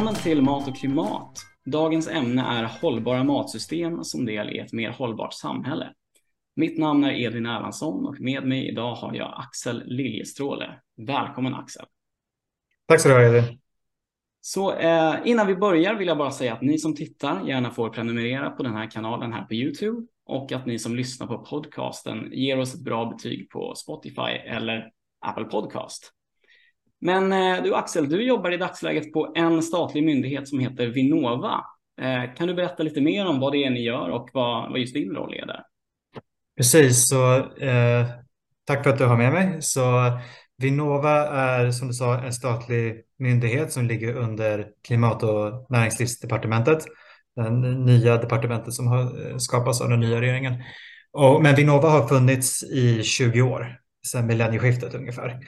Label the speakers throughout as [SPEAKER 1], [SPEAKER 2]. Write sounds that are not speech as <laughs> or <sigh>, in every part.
[SPEAKER 1] Välkommen till Mat och klimat. Dagens ämne är hållbara matsystem som del i ett mer hållbart samhälle. Mitt namn är Edvin Erlandsson och med mig idag har jag Axel Liljestråle. Välkommen Axel.
[SPEAKER 2] Tack så du ha Edvin.
[SPEAKER 1] Så eh, innan vi börjar vill jag bara säga att ni som tittar gärna får prenumerera på den här kanalen här på Youtube och att ni som lyssnar på podcasten ger oss ett bra betyg på Spotify eller Apple Podcast. Men eh, du Axel, du jobbar i dagsläget på en statlig myndighet som heter Vinnova. Eh, kan du berätta lite mer om vad det är ni gör och vad, vad just din roll är där?
[SPEAKER 2] Precis, så eh, tack för att du har med mig. Så Vinnova är som du sa en statlig myndighet som ligger under Klimat och näringslivsdepartementet. Det nya departementet som har eh, skapats av den nya regeringen. Och, men Vinnova har funnits i 20 år, sedan millennieskiftet ungefär.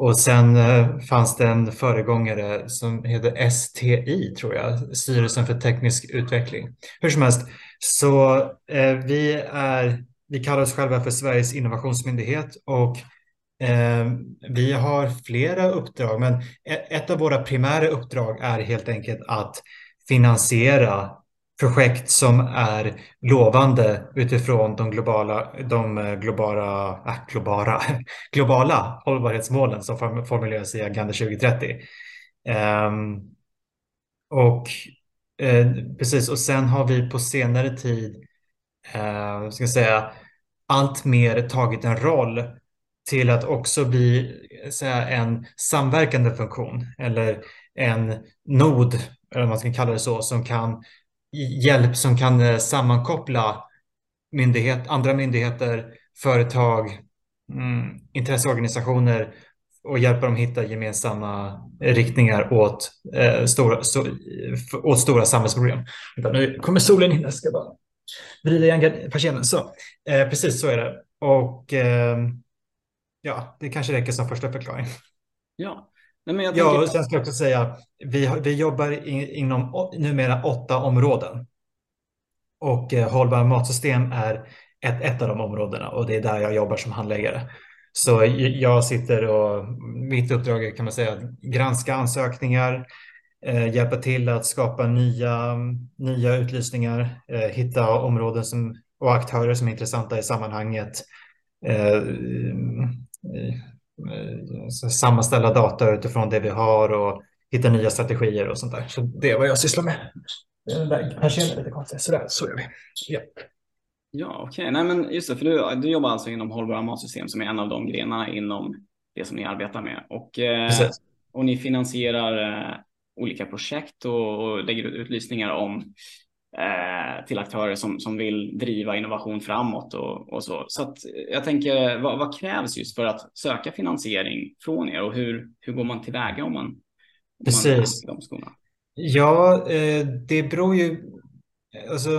[SPEAKER 2] Och sen eh, fanns det en föregångare som heter STI, tror jag, Styrelsen för teknisk utveckling. Hur som helst, så eh, vi, är, vi kallar oss själva för Sveriges innovationsmyndighet och eh, vi har flera uppdrag, men e-, ett av våra primära uppdrag är helt enkelt att finansiera projekt som är lovande utifrån de globala, de eh, globala, äh, globala, <laughs> globala hållbarhetsmålen som formuleras i Agenda 2030. Um, ehm, och eh, precis, och sen har vi på senare tid, eh, ska jag säga, allt mer tagit en roll till att också bli eh, säga, en samverkande funktion eller en nod, eller vad man ska kalla det så, som kan hjälp som kan eh, sammankoppla myndighet, andra myndigheter, företag, mm, intresseorganisationer och hjälpa dem hitta gemensamma riktningar åt, eh, stora, so, åt stora samhällsproblem. Nu kommer solen in, jag ska bara vrida igen persiennen. Så, eh, precis så är det. Och eh, ja, det kanske räcker som första förklaring.
[SPEAKER 1] Ja,
[SPEAKER 2] jag tänker... Ja, och sen ska jag också säga, vi, vi jobbar inom numera åtta områden. Och eh, hållbara matsystem är ett, ett av de områdena och det är där jag jobbar som handläggare. Så jag sitter och mitt uppdrag är kan man säga att granska ansökningar, eh, hjälpa till att skapa nya, nya utlysningar, eh, hitta områden som, och aktörer som är intressanta i sammanhanget, eh, Eh, sammanställa data utifrån det vi har och hitta nya strategier och sånt där. Så det är vad jag sysslar med. Här ser lite konstigt. Sådär, så gör vi. Ja.
[SPEAKER 1] Ja, okej. Okay. Nej, men just det, för du, du jobbar alltså inom hållbara matsystem som är en av de grenarna inom det som ni arbetar med. Och, eh, och ni finansierar eh, olika projekt och, och lägger ut utlysningar om eh, till aktörer som, som vill driva innovation framåt och, och så. Så jag tänker, vad, vad, krävs just för att söka finansiering från er och hur, hur går man tillväga om man, om
[SPEAKER 2] Precis.
[SPEAKER 1] man de skorna?
[SPEAKER 2] Ja, eh, det beror ju alltså,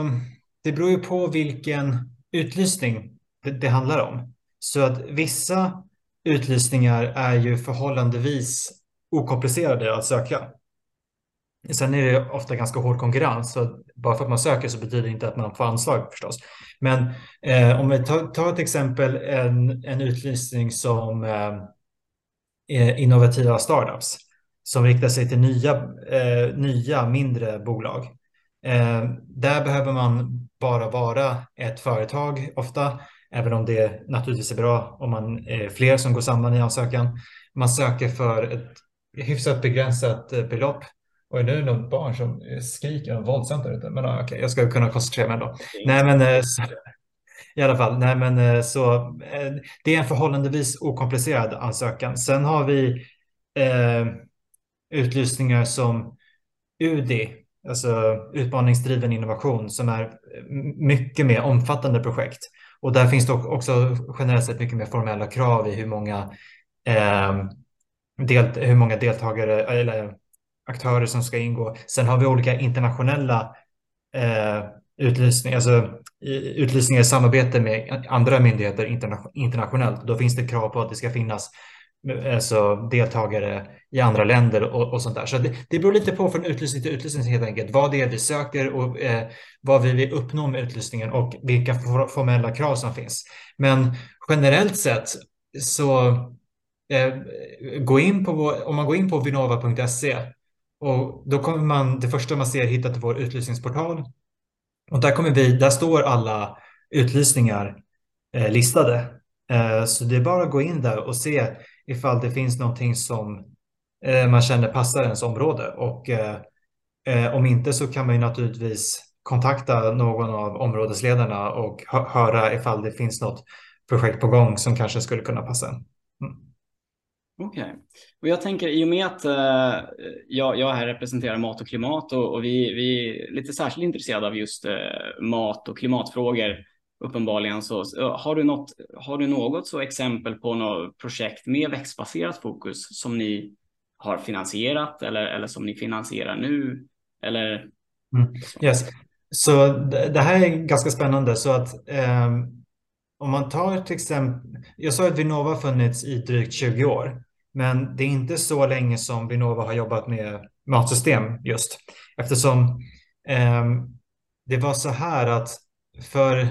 [SPEAKER 2] det beror ju på vilken utlysning det, det handlar om. Så att vissa utlysningar är ju förhållandevis okomplicerade att söka. Sen är det ofta ganska hård konkurrens, så bara för att man söker så betyder det inte att man får anslag förstås. Men eh, om vi tar, tar ett exempel, en, en utlysning som eh, eh, innovativa startups som riktar sig till nya, eh, nya mindre bolag. Eh, där behöver man bara vara ett företag ofta, även om det naturligtvis är bra om man är fler som går samman i ansökan. Man söker för ett hyfsat begränsat eh, belopp Oj, nu är det något barn som skriker våldsamt där ute. Men okej, okay, jag ska kunna koncentrera mig ändå. Nej, men eh, så, <laughs> i alla fall, nej, men eh, så eh, det är en förhållandevis okomplicerad ansökan. Sen har vi eh, utlysningar som UDI, alltså utmaningsdriven innovation, som är mycket mer omfattande projekt. Och där finns det också generellt sett mycket mer formella krav i hur många, eh, del, hur många deltagare eller aktörer som ska ingå. Sen har vi olika internationella eh, utlysningar, alltså utlysningar i samarbete med andra myndigheter interna internationellt. Då finns det krav på att det ska finnas eh, alltså, deltagare i andra länder och, och sånt där. Så det, det beror lite på från utlysning till utlysning helt enkelt. Vad det är vi söker och eh, vad vi vill uppnå med utlysningen och vilka formella krav som finns. Men generellt sett så eh, gå in på, om man går in på vinnova.se och då kommer man, det första man ser, hitta till vår utlysningsportal. Och där kommer vi, där står alla utlysningar eh, listade. Eh, så det är bara att gå in där och se ifall det finns någonting som eh, man känner passar ens område. Och eh, eh om inte så kan man ju naturligtvis kontakta någon av områdesledarna och hö höra ifall det finns något projekt på gång som kanske skulle kunna passa en.
[SPEAKER 1] Okej, okay. och jag tänker i och med att uh, jag, jag här representerar mat och klimat och, och vi, vi är lite särskilt intresserade av just uh, mat och klimatfrågor uppenbarligen så har du något, har du något så exempel på något projekt med växtbaserat fokus som ni har finansierat eller, eller som ni finansierar nu eller?
[SPEAKER 2] Mm. Yes. Så det här är ganska spännande så att um, om man tar till exempel, jag sa att Vinnova funnits i drygt 20 år. Men det är inte så länge som Vinnova har jobbat med matsystem just. Eftersom eh, det var så här att för,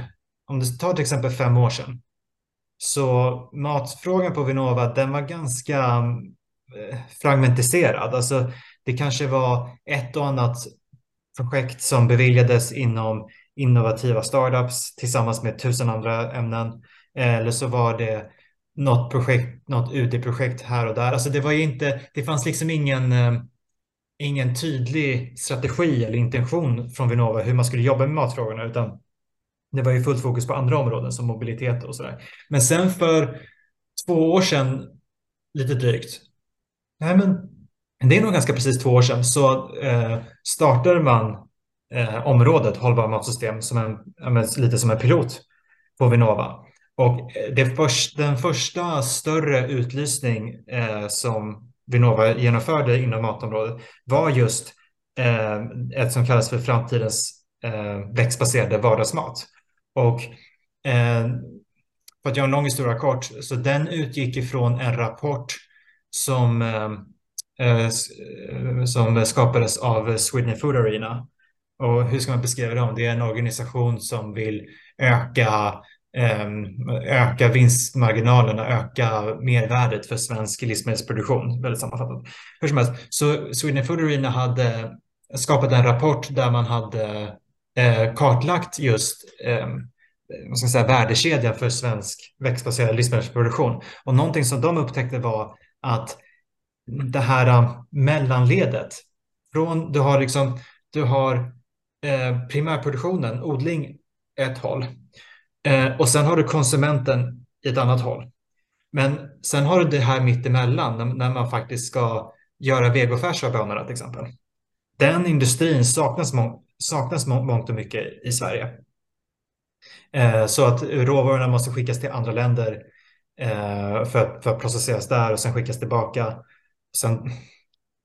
[SPEAKER 2] om du tar till exempel fem år sedan, så matfrågan på Vinnova, den var ganska eh, fragmentiserad. Alltså det kanske var ett och annat projekt som beviljades inom innovativa startups tillsammans med tusen andra ämnen. Eller så var det något projekt, något UD-projekt här och där. Alltså det var inte, det fanns liksom ingen, eh, ingen tydlig strategi eller intention från Vinnova hur man skulle jobba med matfrågorna, utan det var ju fullt fokus på andra områden som mobilitet och sådär. Men sen för två år sedan, lite drygt, nej men det är nog ganska precis två år sedan, så eh, startade man eh, området hållbara matsystem som en, lite som en pilot på Vinnova. Och eh, det först, den första större utlysning eh, som Vinnova genomförde inom matområdet var just eh, ett som kallas för framtidens eh, växtbaserade vardagsmat. Och eh, för att göra en lång historia kort, så den utgick ifrån en rapport som, eh, eh, eh som skapades av Sweden Food Arena. Och hur ska man beskriva dem? Det är en organisation som vill öka Ehm, öka vinstmarginalerna, öka mervärdet för svensk livsmedelsproduktion. Väldigt sammanfattat. Hur som helst, så Sweden Food Arena hade skapat en rapport där man hade eh, kartlagt just ehm, vad ska jag säga, värdekedjan för svensk växtbaserad livsmedelsproduktion. Och någonting som de upptäckte var att det här eh, mellanledet, från du har liksom, du har eh, primärproduktionen, odling, ett håll. Eh, och sen har du konsumenten i ett annat håll. Men sen har du det här mittemellan när, när man faktiskt ska göra vegofärsa bönorna till exempel. Den industrin saknas, må saknas må mångt och mycket i Sverige. Eh, så att råvarorna måste skickas till andra länder eh, för, för att processeras där och sen skickas tillbaka. Sen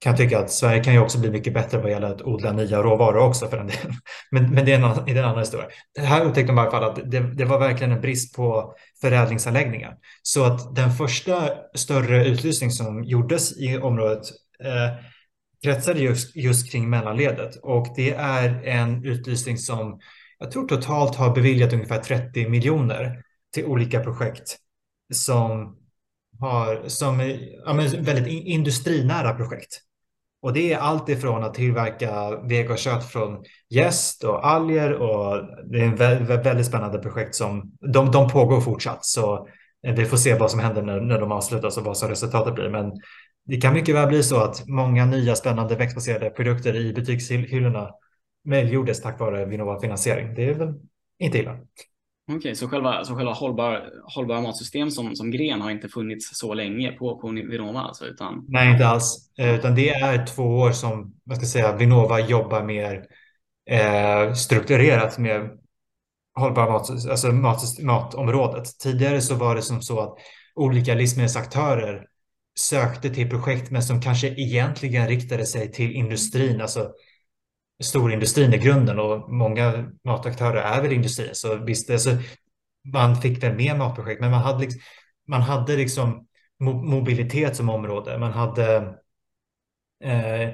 [SPEAKER 2] kan jag tycka att Sverige kan ju också bli mycket bättre vad gäller att odla nya råvaror också för den delen. <laughs> Men, men det är en, annan, är en annan historia. Det här upptäckte man i alla fall att det, det, var verkligen en brist på förädlingsanläggningar. Så att den första större utlysning som gjordes i området eh, kretsade just, just kring mellanledet. Och det är en utlysning som jag tror totalt har beviljat ungefär 30 miljoner till olika projekt som har som ja, väldigt industrinära projekt. Och det är allt ifrån att tillverka vegokött från gäst och alger och det är en väldigt spännande projekt som de, de pågår fortsatt. Så eh, vi får se vad som händer när, när de avslutas och vad som resultatet blir. Men det kan mycket väl bli så att många nya spännande växtbaserade produkter i butikshyllorna möjliggjordes tack vare Vinnova finansiering. Det är väl inte illa.
[SPEAKER 1] Okej, okay, så själva, så själva hållbar, hållbara matsystem som, som gren har inte funnits så länge på, på Vinnova alltså? Utan...
[SPEAKER 2] Nej, inte alls. Eh, utan det är två år som vad ska säga, Vinnova jobbar mer eh, strukturerat med hållbara mat, alltså mat, matområdet. Tidigare så var det som så att olika livsmedelsaktörer sökte till projekt men som kanske egentligen riktade sig till industrin, alltså storindustrin i grunden och många mataktörer är väl industrin. Så visst, alltså, man fick väl med matprojekt, men man hade, liksom, man hade liksom mobilitet som område. Man hade eh,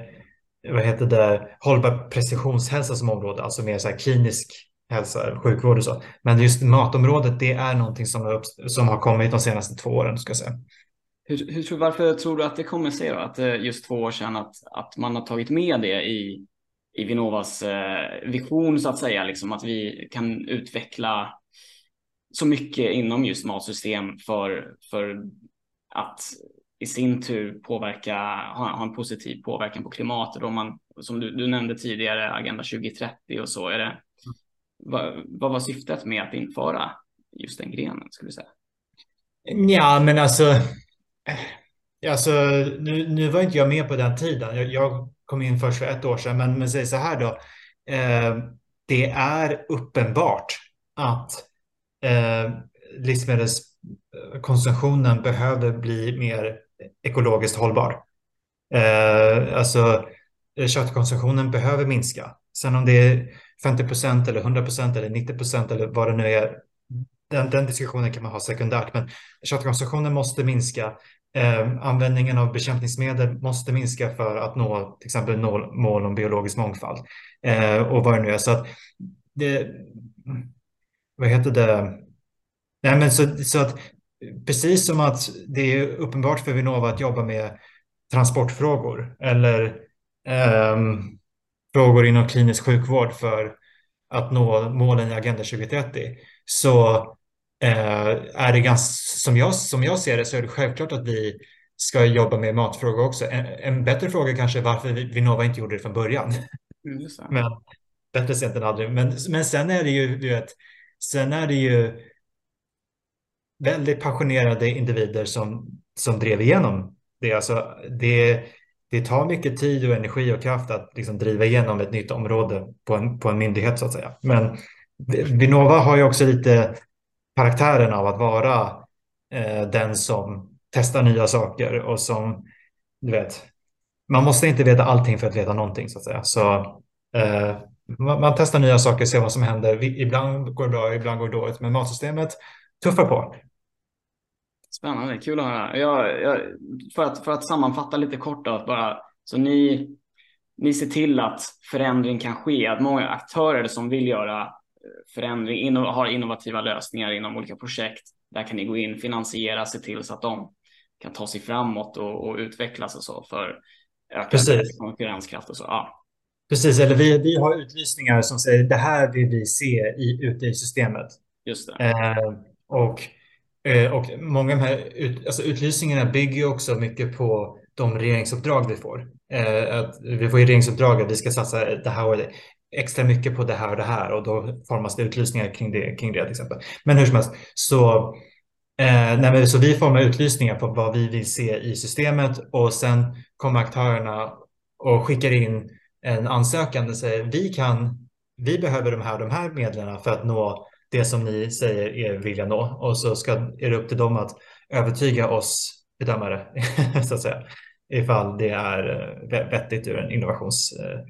[SPEAKER 2] vad heter det, hållbar precisionshälsa som område, alltså mer så här klinisk hälsa, sjukvård och så. Men just matområdet, det är någonting som har, som har kommit de senaste två åren, ska jag säga.
[SPEAKER 1] Hur, hur, varför tror du att det kommer sig då? Att eh, just två år sedan att, att man har tagit med det i, i Vinnovas eh, vision så att säga, liksom att vi kan utveckla så mycket inom just matsystem för, för att i sin tur påverka, ha, ha en positiv påverkan på klimatet. Om man, som du, du nämnde tidigare, Agenda 2030 och så. Är det, vad, vad var syftet med att införa just den grenen, skulle du säga?
[SPEAKER 2] Ja, men alltså, alltså nu, nu var inte jag med på den tiden. Jag, jag kom in först för ett år sedan, men, men säg så här då. Eh, det är uppenbart att eh, livsmedelskonsumtionen behöver bli mer ekologiskt hållbar. Eh, alltså köttkonsumtionen behöver minska. Sen om det är 50 procent eller 100 procent eller 90 procent eller vad det nu är, den, den, diskussionen kan man ha sekundärt. Men köttkonsumtionen måste minska. Eh, användningen av bekämpningsmedel måste minska för att nå till exempel mål om biologisk mångfald. Eh, och vad det nu är. Så att det, vad heter det? Nej, men så, så att precis som att det är uppenbart för Vinnova att jobba med transportfrågor eller eh, frågor inom klinisk sjukvård för att nå målen i Agenda 2030 så är det ganska, som jag, som jag ser det så är det självklart att vi ska jobba med matfrågor också. En, en bättre fråga kanske är varför Vinnova inte gjorde det från början. <laughs> Mm, men bättre sent än aldrig. Men, men sen är det ju, du vet, sen är det ju väldigt passionerade individer som, som drev igenom det. Alltså, det. Det tar mycket tid och energi och kraft att liksom driva igenom ett nytt område på en, på en myndighet så att säga. Men Vinnova har ju också lite karaktären av att vara eh, den som testar nya saker och som, du vet, man måste inte veta allting för att veta någonting så att säga. Så eh, man, man, testar nya saker, ser vad som händer. Ibland går det bra, ibland går det dåligt, men matsystemet tuffar på.
[SPEAKER 1] Spännande, kul att höra. Jag, jag, för, att, för att sammanfatta lite kort då, bara, så ni, ni ser till att förändring kan ske, att många aktörer som vill göra förändring, inno, har innovativa lösningar inom olika projekt, där kan ni gå in, finansiera, se till så att de kan ta sig framåt och, och utvecklas och så för ökad konkurrenskraft och så. Ja.
[SPEAKER 2] Precis, eller vi, vi har utlysningar som säger det här vill vi se i, ute i systemet.
[SPEAKER 1] Just det.
[SPEAKER 2] Eh, och Eh, och många av de här ut, alltså utlysningarna bygger också mycket på de regeringsuppdrag vi får. Eh, att vi får ju regeringsuppdrag att vi ska satsa det här och det, extra mycket på det här och det här och då formas det utlysningar kring det, kring det till exempel. Men hur som helst, så, eh, nej, så vi formar utlysningar på vad vi vill se i systemet och sen kommer aktörerna och skickar in en ansökan och säger vi kan, vi behöver de här, de här medlen för att nå det som ni säger er vilja nå och så ska, är det upp till dem att övertyga oss bedömare <laughs> så att säga ifall det är eh, vettigt ur en innovations eh,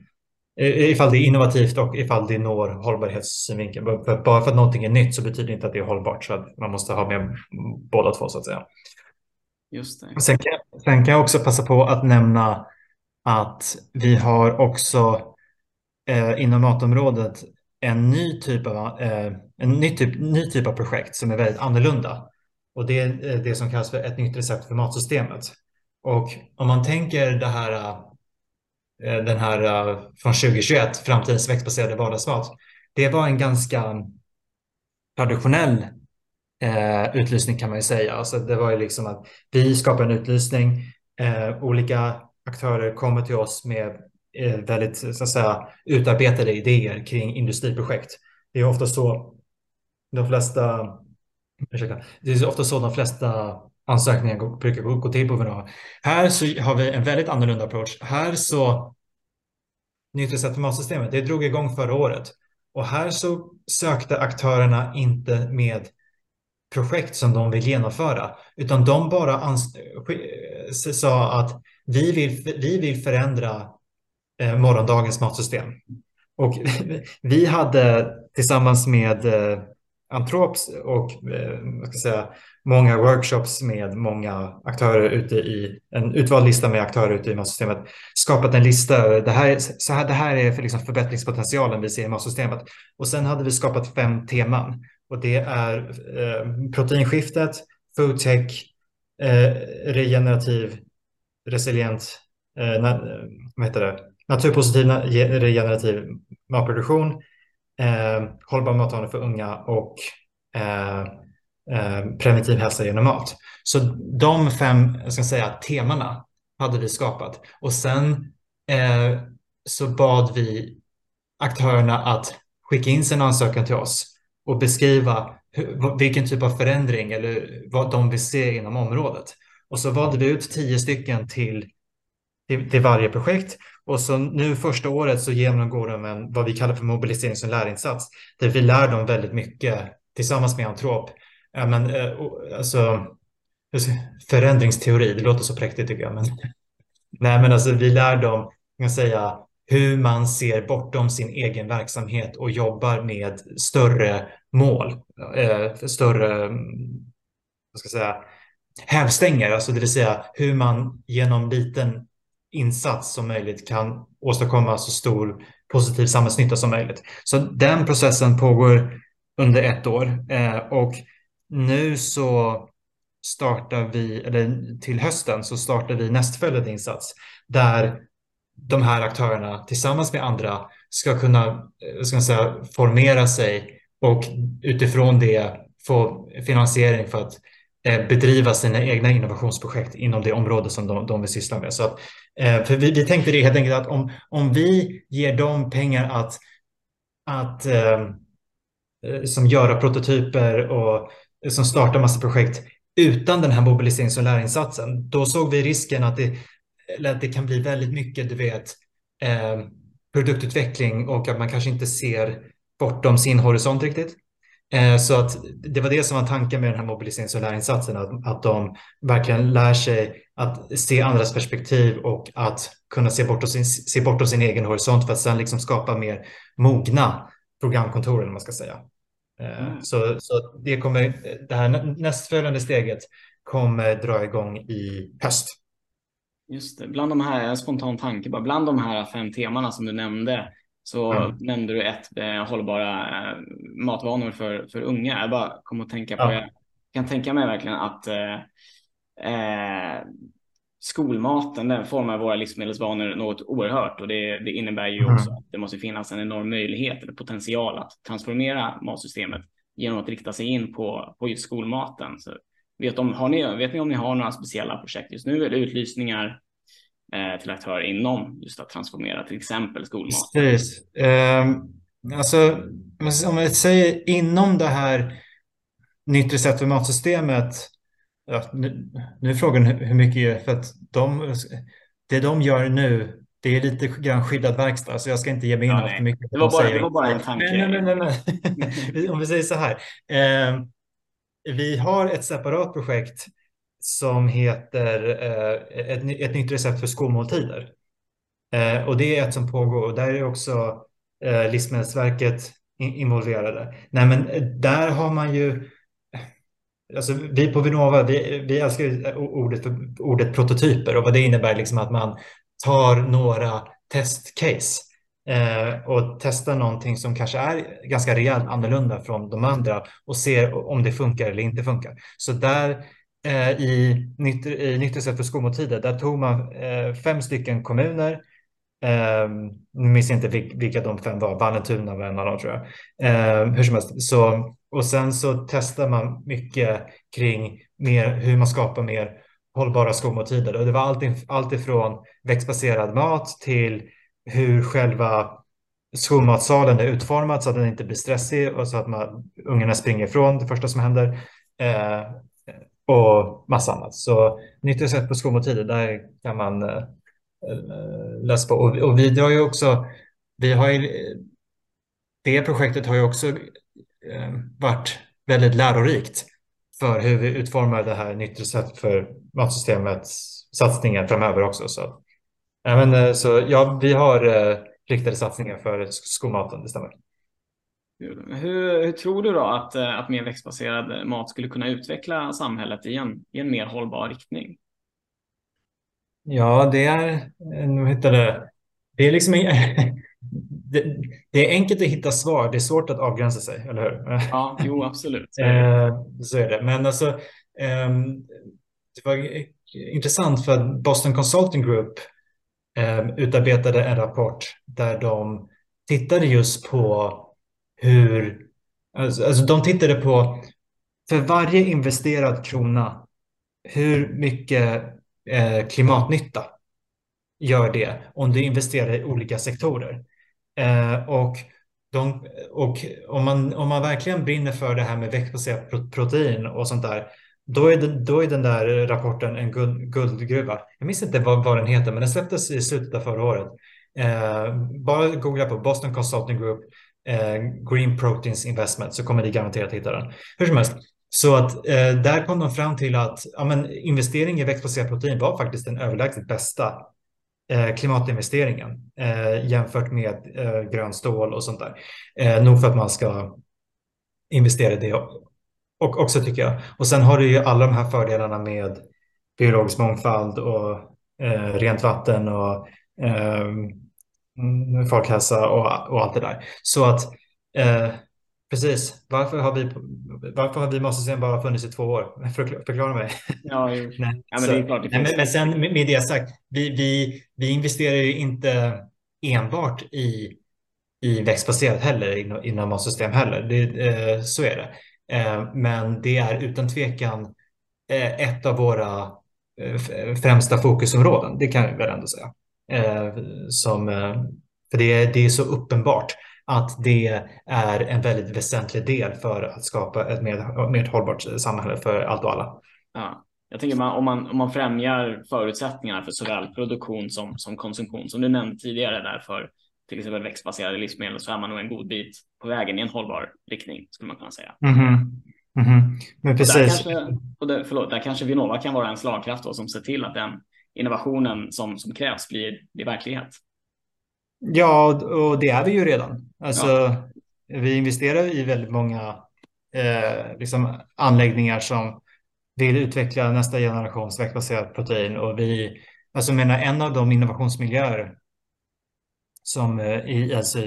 [SPEAKER 2] ifall det är innovativt och ifall det når hållbarhetssynvinkeln. Bara för att någonting är nytt så betyder det inte att det är hållbart så man måste ha med båda två så att säga.
[SPEAKER 1] Just det.
[SPEAKER 2] Sen kan, sen kan jag också passa på att nämna att vi har också eh, inom matområdet en ny typ av, eh, en ny typ, ny typ av projekt som är väldigt annorlunda. Och det är eh, det som kallas för ett nytt recept för matsystemet. Och om man tänker det här, Eh, den här eh, från 2021, framtidens växtbaserade vardagsmat. Det var en ganska traditionell eh, utlysning kan man ju säga. Alltså det var ju liksom att vi skapar en utlysning, eh, olika aktörer kommer till oss med eh, väldigt så att säga, utarbetade idéer kring industriprojekt. Det är ofta så de flesta, ursäkta, det är ofta så de flesta ansökningar brukar gå till på Vinnova. Här så har vi en väldigt annorlunda approach. Här så Nytt recept för matsystemet, det drog igång förra året. Och här så sökte aktörerna inte med projekt som de vill genomföra, utan de bara sa att vi vill, vi vill förändra eh, morgondagens matsystem. Och <laughs> vi hade tillsammans med eh, Antrops och eh, ska säga, många workshops med många aktörer ute i en utvald lista med aktörer ute i matsystemet skapat en lista. Det här, så här, det här är för liksom förbättringspotentialen vi ser i matsystemet. Och sen hade vi skapat fem teman och det är eh, proteinskiftet, foodtech, eh, regenerativ, resilient, eh, na, eh, vad heter det? naturpositiv regenerativ matproduktion, eh, hållbar matlagning för unga och eh, eh, preventiv hälsa genom mat. Så de fem jag ska säga, temana hade vi skapat. Och sen eh, så bad vi aktörerna att skicka in sin ansökan till oss och beskriva hur, vilken typ av förändring eller vad de vill se inom området. Och så valde vi ut tio stycken till, till, till varje projekt. Och så nu första året så genomgår de en, vad vi kallar för mobiliserings och lärinsats, där vi lär dem väldigt mycket tillsammans med Antrop. Ja, men, eh, alltså, förändringsteori, det låter så präktigt tycker jag. Men, <laughs> nej, men alltså, vi lär dem kan säga, hur man ser bortom sin egen verksamhet och jobbar med större mål, eh, större mm, vad ska jag säga, hävstänger, alltså det vill säga hur man genom liten insats som möjligt kan åstadkomma så stor positiv samhällsnytta som möjligt. Så den processen pågår under ett år eh, och nu så startar vi, eller till hösten så startar vi nästföljande insats där de här aktörerna tillsammans med andra ska kunna eh, ska säga, formera sig och utifrån det få finansiering för att eh, Eh, bedriva sina egna innovationsprojekt inom det område som de, de vill syssla med. Så att, eh, för vi, vi tänkte det helt enkelt att om, om vi ger dem pengar att, att eh, som göra prototyper och som startar massa projekt utan den här mobiliserings och lärinsatsen, då såg vi risken att det eller att det kan bli väldigt mycket, du vet, produktutveckling och att man kanske inte ser bortom sin horisont riktigt. Eh, så att det var det som var tanken med den här mobiliserings och lärinsatsen, att, att de verkligen lär sig att se andras perspektiv och att kunna se bortom sin, se bortom sin egen horisont för att sedan liksom skapa mer mogna programkontor, eller man ska säga. Eh, mm. Så, så det kommer, det här nästföljande steget kommer dra igång i höst.
[SPEAKER 1] Just det. Bland de här, spontan tanke bara, bland de här fem temana som du nämnde så mm. nämnde du ett eh, hållbara eh, matvanor för, för unga. Jag bara kom att tänka på, ja. jag kan tänka mig verkligen att eh, eh, skolmaten, den formar våra livsmedelsvanor något oerhört och det, det innebär ju mm. också att det måste finnas en enorm möjlighet eller potential att transformera matsystemet genom att rikta sig in på, på just skolmaten. Så Vet, om, har ni, vet ni om ni har några speciella projekt just nu eller utlysningar till aktörer inom just att transformera till exempel skolmat?
[SPEAKER 2] Precis. Eh, alltså, om jag säger inom det här nytt recept för matsystemet. Ja, nu, nu är frågan hur mycket, för att de, det de gör nu det är lite grann skyddad verkstad, så jag ska inte ge mig in ja, för mycket.
[SPEAKER 1] Det var, bara, det var bara en tanke.
[SPEAKER 2] Nej, nej, nej, nej. <laughs> Om vi säger så här. Eh, vi har ett separat projekt som heter eh, ett, ett nytt recept för skolmåltider. Eh, och det är ett som pågår och där är också eh, Livsmedelsverket involverade. Nej, men eh, där har man ju Alltså, vi på Vinnova, vi, vi älskar eh, ordet, ordet prototyper och vad det innebär liksom att man tar några testcase eh, och testar någonting som kanske är ganska rejält annorlunda från de andra och ser om det funkar eller inte funkar. Så där Eh, i, nytt, i Nytt för skolmåltider, där tog man eh, fem stycken kommuner Eh, nu minns jag inte vilka de fem var, Vallentuna var en av dem tror jag. Eh, hur som helst, så, och sen så testar man mycket kring mer, hur man skapar mer hållbara skolmåltider. Och det var allt, allt ifrån växtbaserad mat till hur själva skolmatsalen är utformad så att den inte blir stressig och så att man, ungarna springer ifrån det första som händer. Eh, och massa annat. Så nytt recept på skolmåltider, där kan man eh, eh läsa på. Och, och vi drar ju också, vi har ju, det projektet har ju också eh, varit väldigt lärorikt för hur vi utformar det här nytt recept för matsystemets satsningar framöver också. Så Ja, men, eh, så, ja, vi har eh, riktade satsningar för skolmaten, det stämmer.
[SPEAKER 1] Hur, hur, tror du då att, eh, att mer växtbaserad mat skulle kunna utveckla samhället i en, i en mer hållbar riktning?
[SPEAKER 2] Ja, det är, nu hittar det, är liksom <laughs> det, det, är enkelt att hitta svar, det är svårt att avgränsa sig, eller hur?
[SPEAKER 1] Ja, jo, absolut. <laughs>
[SPEAKER 2] Så är det. Men alltså, ehm, det var intressant för att Boston Consulting Group eh, utarbetade en rapport där de tittade just på hur, alltså, alltså de tittade på för varje investerad krona, hur mycket eh, klimatnytta gör det om du investerar i olika sektorer. Eh, och de, och om, man, om man verkligen brinner för det här med växtbaserat protein och sånt där, då är, det, då är den där rapporten en guld, guldgruva. Jag minns inte vad, vad den heter, men den släpptes i slutet av förra året. Eh, bara googla på Boston Consulting Group, Eh, green Proteins Investment, så kommer ni garanterat hitta den. Hur som helst, så att eh, där kom de fram till att ja, men, investering i växtbaserat protein var faktiskt den överlägset bästa eh, klimatinvesteringen eh, jämfört med eh, grön stål och sånt där. Eh, nog för att man ska investera i det och också tycker jag. Och sen har du ju alla de här fördelarna med biologisk mångfald och eh, rent vatten och eh, folkhälsa och, och allt det där. Så att eh, precis, varför har vi varför har vi Mastersystem bara funnits i två år? <laughs> Förklara, förklara mig.
[SPEAKER 1] Ja, <laughs> nej, ja, men, det är klart, det
[SPEAKER 2] nej, men, men sen med det sagt, vi, vi, vi investerar ju inte enbart i, i växtbaserat heller inom, inom Mastersystem heller. Det, eh, så är det. Eh, men det är utan tvekan eh, ett av våra eh, främsta fokusområden. Det kan jag väl ändå säga. Som, för det är, det är så uppenbart att det är en väldigt väsentlig del för att skapa ett mer, mer hållbart samhälle för allt och alla.
[SPEAKER 1] Ja. Jag tänker man, om, man, om man främjar förutsättningarna för såväl produktion som, som konsumtion, som du nämnde tidigare där för till exempel växtbaserade livsmedel så är man nog en god bit på vägen i en hållbar riktning skulle man kunna säga.
[SPEAKER 2] Mm -hmm. Mm -hmm. Men precis.
[SPEAKER 1] Och där, kanske, och det, förlåt, där kanske Vinnova kan vara en slagkraft då, som ser till att den innovationen som, som krävs blir, blir verklighet.
[SPEAKER 2] Ja, och det är vi ju redan. Alltså, ja. Vi investerar i väldigt många eh, liksom anläggningar som vill utveckla nästa generations växtbaserat protein och vi, alltså menar en av de innovationsmiljöer som eh, i, alltså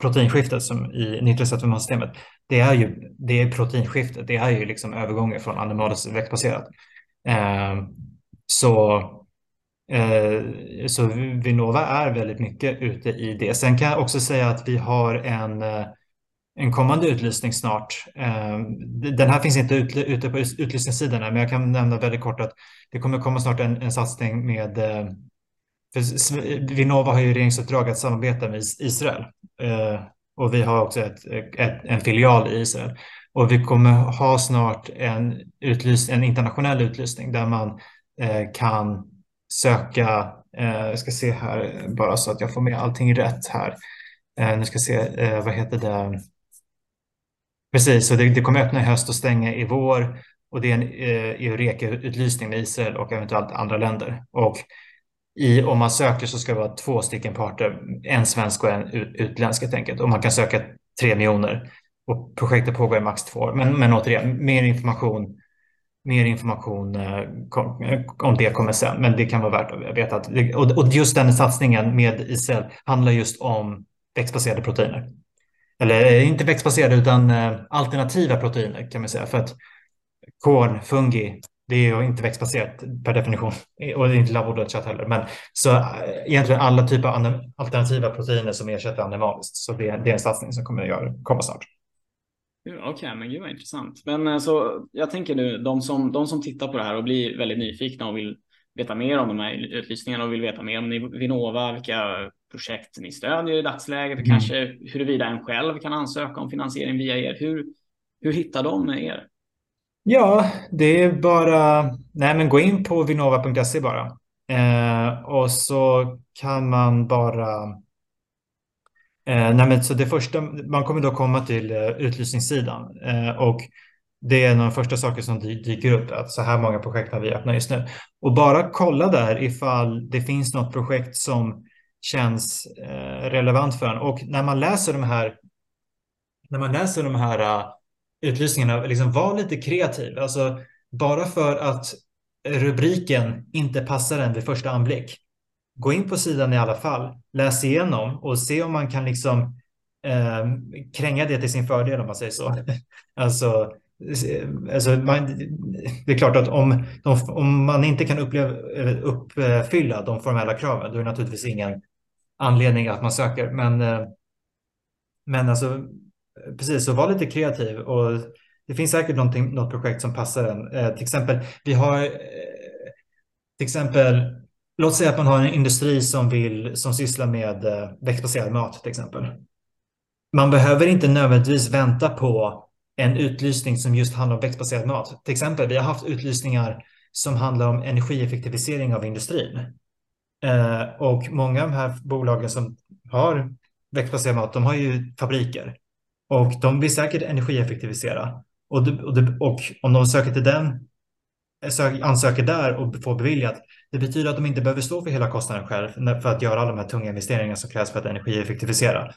[SPEAKER 2] proteinskiftet som i nitrosaturationsystemet, det är ju det är proteinskiftet. Det är ju liksom övergången från animaliskt växtbaserat. Eh, så Eh, så Vinnova är väldigt mycket ute i det. Sen kan jag också säga att vi har en eh, en kommande utlysning snart. Eh, den här finns inte ute på utlysningssidan, men jag kan nämna väldigt kort att det kommer komma snart en, en satsning med för Vinnova har ju regeringsuppdrag att samarbeta med Israel och vi har också ett, ett, en filial i Israel. Och vi kommer ha snart en, utlys, en internationell utlysning där man kan söka, eh, jag ska se här bara så att jag får med allting rätt här. Eh, nu ska se, eh, vad heter det? Precis, så det, det, kommer öppna i höst och stänga i vår. Och det är en eh, Eureka-utlysning med Israel och eventuellt andra länder. Och i, om man söker så ska det vara två stycken parter, en svensk och en utländsk helt enkelt. Och man kan söka tre miljoner och projektet pågår i max två år. Men, men återigen, mer information, mer information eh, eh, om det kommer sen. Men det kan vara värt att veta att, och, just den satsningen med ICL handlar just om växtbaserade proteiner. Eller eh, inte växtbaserade utan alternativa proteiner kan man säga. För att korn, fungi, det är ju inte växtbaserat per definition och det är inte labbodlat kött heller. Men så egentligen alla typer av alternativa proteiner som ersätter animaliskt. Så det, det är en satsning som kommer att göra, komma snart.
[SPEAKER 1] Okej, okay, men gud vad intressant. Men så alltså, jag tänker nu, de som, de som tittar på det här och blir väldigt nyfikna och vill veta mer om de här utlysningarna och vill veta mer om Vinnova, vilka projekt ni stödjer i dagsläget och mm. kanske huruvida en själv kan ansöka om finansiering via er. Hur, hur hittar de er?
[SPEAKER 2] Ja, det är bara, nej men gå in på vinnova.se bara. Eh, och så kan man bara, eh, nej men så det första, man kommer då komma till eh, utlysningssidan eh, och det är en av de första saker som dyker upp, att så här många projekt har vi öppnat just nu. Och bara kolla där ifall det finns något projekt som känns eh, relevant för en. Och när man läser de här, när man läser de här eh, utlysningarna, liksom var lite kreativ. Alltså, bara för att rubriken inte passar en vid första anblick. Gå in på sidan i alla fall, läs igenom och se om man kan liksom eh, kränga det till sin fördel om man säger så. <laughs> alltså eh, Alltså man, det är klart att om, om man inte kan uppleva, uppfylla de formella kraven, då är det naturligtvis ingen anledning att man söker. Men, eh, men alltså, precis, så var lite kreativ. Och det finns säkert något projekt som passar en. Eh, till exempel, vi har eh, till exempel, låt säga att man har en industri som, vill, som sysslar med eh, växtbaserad mat till exempel. Man behöver inte nödvändigtvis vänta på en utlysning som just handlar om växtbaserad mat. Till exempel, vi har haft utlysningar som handlar om energieffektivisering av industrin. Eh, och många av de här bolagen som har växtbaserad mat, de har ju fabriker. Och de vill säkert energieffektivisera. Och, och, och om de söker till den, eh, ansöker där och får beviljat, det betyder att de inte behöver stå för hela kostnaden själv för att göra alla de här tunga investeringarna som krävs för att energieffektivisera.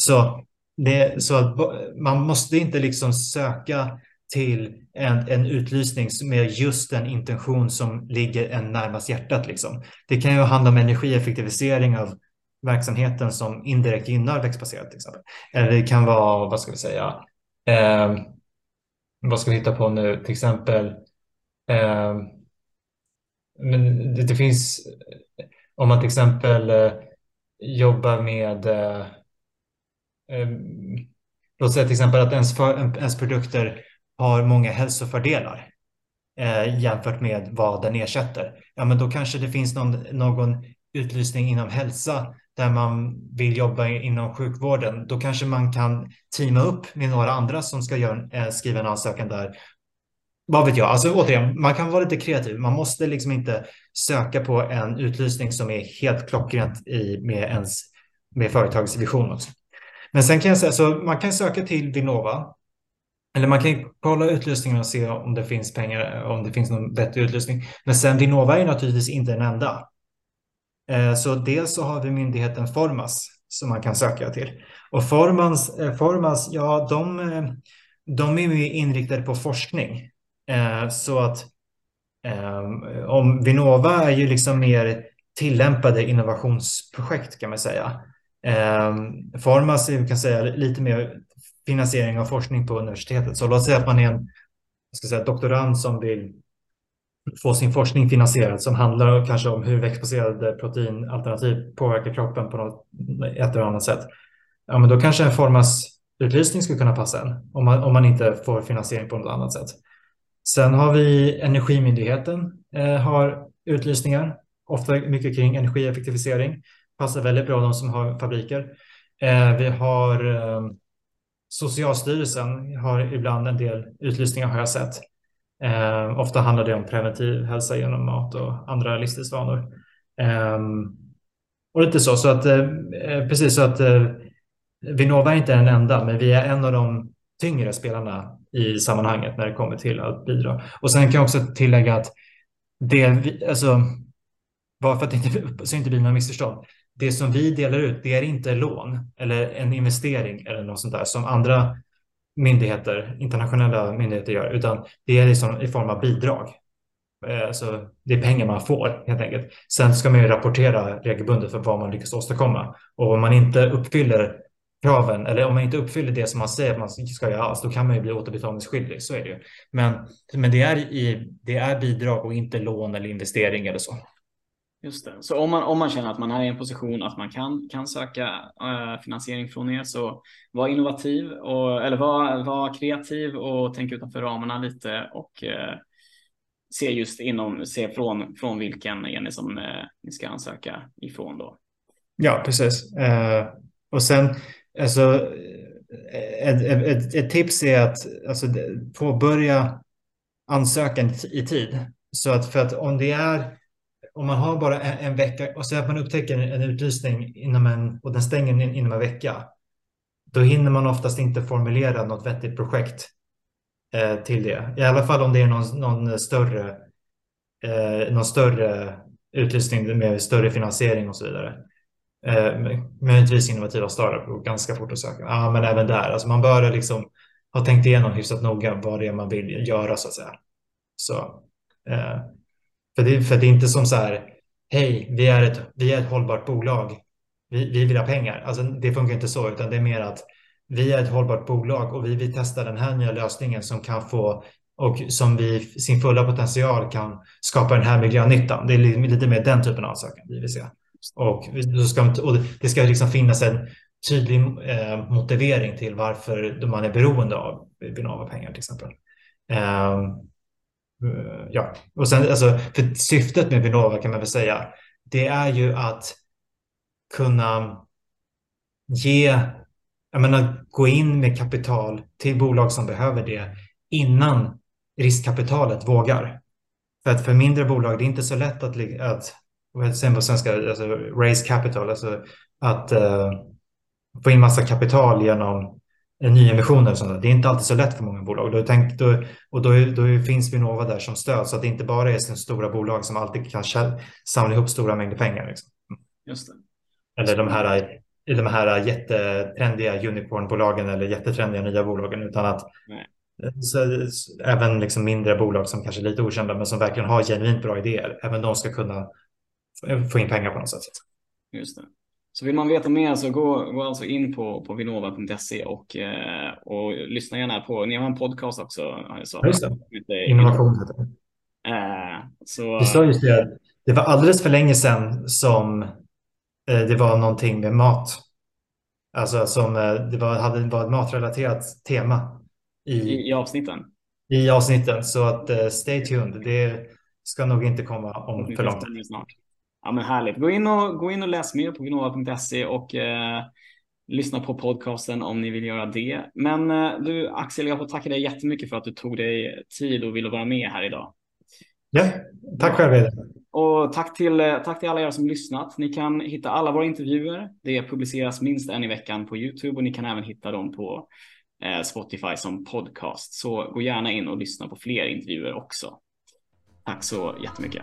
[SPEAKER 2] Så det, så att man måste inte liksom söka till en, en utlysning med just den intention som ligger en närmast hjärtat. Liksom. Det kan ju handla om energieffektivisering av verksamheten som indirekt gynnar växtbaserat till exempel. Eller det kan vara, vad ska vi säga, eh, vad ska vi hitta på nu, till exempel, eh, men det, det, finns, om man till exempel eh, jobbar med eh, eh, låt säga till exempel att ens, för, ens produkter har många hälsofördelar eh, jämfört med vad den ersätter. Ja, men då kanske det finns någon, någon utlysning inom hälsa där man vill jobba inom sjukvården. Då kanske man kan teama upp med några andra som ska göra, eh, skriva en ansökan där. Vad vet jag? Alltså återigen, man kan vara lite kreativ. Man måste liksom inte söka på en utlysning som är helt klockrent i, med ens med företagets vision också. Men sen kan jag säga så man kan söka till Vinnova. Eller man kan kolla utlysningen och se om det finns pengar, om det finns någon vettig utlysning. Men sen Vinnova är naturligtvis inte den enda. Eh, så dels så har vi myndigheten Formas som man kan söka till. Och Formas, eh, Formas ja, de, eh, de är mer inriktade på forskning. Eh, så att ehm, om Vinnova är ju liksom mer tillämpade innovationsprojekt kan man säga. Eh, Formas är, kan säga, lite mer finansiering av forskning på universitetet. Så låt säga att man är en ska säga, doktorand som vill få sin forskning finansierad som handlar kanske om hur växtbaserade proteinalternativ påverkar kroppen på något, ett eller annat sätt. Ja, men då kanske en Formas utlysning skulle kunna passa en om man, om man inte får finansiering på något annat sätt. Sen har vi Energimyndigheten eh, har utlysningar, ofta mycket kring energieffektivisering passar väldigt bra de som har fabriker. Eh, vi har eh, Socialstyrelsen har ibland en del utlysningar har jag sett. Eh, ofta handlar det om preventiv hälsa genom mat och andra livsstilsvanor. Ehm, och lite så, så att eh, eh, precis så att eh, Vinnova är inte den enda, men vi är en av de tyngre spelarna i sammanhanget när det kommer till att bidra. Och sen kan jag också tillägga att det, alltså, bara för att det inte, så inte blir några missförstånd det som vi delar ut, det är inte lån eller en investering eller något sånt där som andra myndigheter, internationella myndigheter gör, utan det är liksom i form av bidrag. Alltså, det är pengar man får helt enkelt. Sen ska man ju rapportera regelbundet för vad man lyckas åstadkomma. Och om man inte uppfyller kraven eller om man inte uppfyller det som man säger att man ska göra alls, då kan man ju bli återbetalningsskyldig. Så är det ju. Men, men det, är i, det är bidrag och inte lån eller investering eller så.
[SPEAKER 1] Just det. Så om man, om man känner att man är i en position att man kan, kan söka äh, finansiering från er så var innovativ och, eller var, var kreativ och tänk utanför ramarna lite och äh, se just inom, se från, från vilken enhet som äh, ni ska ansöka ifrån då.
[SPEAKER 2] Ja, precis. och sen, alltså, eh, ett, ett, ett, tips är att alltså, påbörja ansökan i tid. Så att för att om det är om man har bara en, en vecka och så att man upptäcker en, utlysning inom en, och den stänger in, inom en vecka, då hinner man oftast inte formulera något vettigt projekt eh, till det. I alla fall om det är någon, någon större, eh, någon större utlysning med större finansiering och så vidare. Eh, möjligtvis innovativa startup går ganska fort att söka. Ah, men även där, alltså man bör liksom ha tänkt igenom hyfsat noga vad det är man vill göra så att säga. Så, eh, för det, för det är inte som så här, hej, vi är ett, vi är ett hållbart bolag, vi, vi vill ha pengar. Alltså, det funkar inte så, utan det är mer att vi är ett hållbart bolag och vi vill testa den här nya lösningen som kan få och som vi sin fulla potential kan skapa den här miljönyttan. Det är lite mer den typen av saker vi vill se. Och, ska, och det ska liksom finnas en tydlig eh, motivering till varför man är beroende av Vinnova-pengar till exempel. Ehm, eh, ja, och sen alltså, för syftet med Vinnova kan man väl säga, det är ju att kunna ge, jag menar, gå in med kapital till bolag som behöver det innan riskkapitalet vågar. För att för mindre bolag, det är inte så lätt att, att vad säger på svenska, alltså raise capital, alltså att uh, få in massa kapital genom nyemissioner och sånt Det är inte alltid så lätt för många bolag. Då tänk, då, och då, då finns Vinnova där som stöd så att det inte bara är stora bolag som alltid kan samla ihop stora mängder pengar. Liksom.
[SPEAKER 1] Just det.
[SPEAKER 2] Eller de här, de här jättetrendiga unicornbolagen eller jättetrendiga nya bolagen utan att så, även liksom mindre bolag som kanske är lite okända men som verkligen har genuint bra idéer, även de ska kunna få in pengar på något sätt.
[SPEAKER 1] Just det. Så vill man veta mer så gå, gå alltså in på, på vinnova.se och, eh, och lyssna gärna på, ni har en podcast också.
[SPEAKER 2] Så, just det. Innovation heter det.
[SPEAKER 1] Eh, så...
[SPEAKER 2] Det, står just det, det var alldeles för länge sedan som eh, det var någonting med mat. Alltså som eh, det var, hade, var ett matrelaterat tema
[SPEAKER 1] i, I, i avsnitten.
[SPEAKER 2] I avsnitten, så att uh, stay tuned. Det ska nog inte komma om för långt.
[SPEAKER 1] Snart. Ja, men härligt. Gå in och, gå in och läs mer på vinnova.se och eh, lyssna på podcasten om ni vill göra det. Men eh, du Axel, jag får tacka dig jättemycket för att du tog dig tid och ville vara med här idag.
[SPEAKER 2] Ja, tack själv.
[SPEAKER 1] Och tack till, eh, tack till alla er som lyssnat. Ni kan hitta alla våra intervjuer. Det publiceras minst en i veckan på Youtube och ni kan även hitta dem på eh, Spotify som podcast. Så gå gärna in och lyssna på fler intervjuer också. Tack så jättemycket.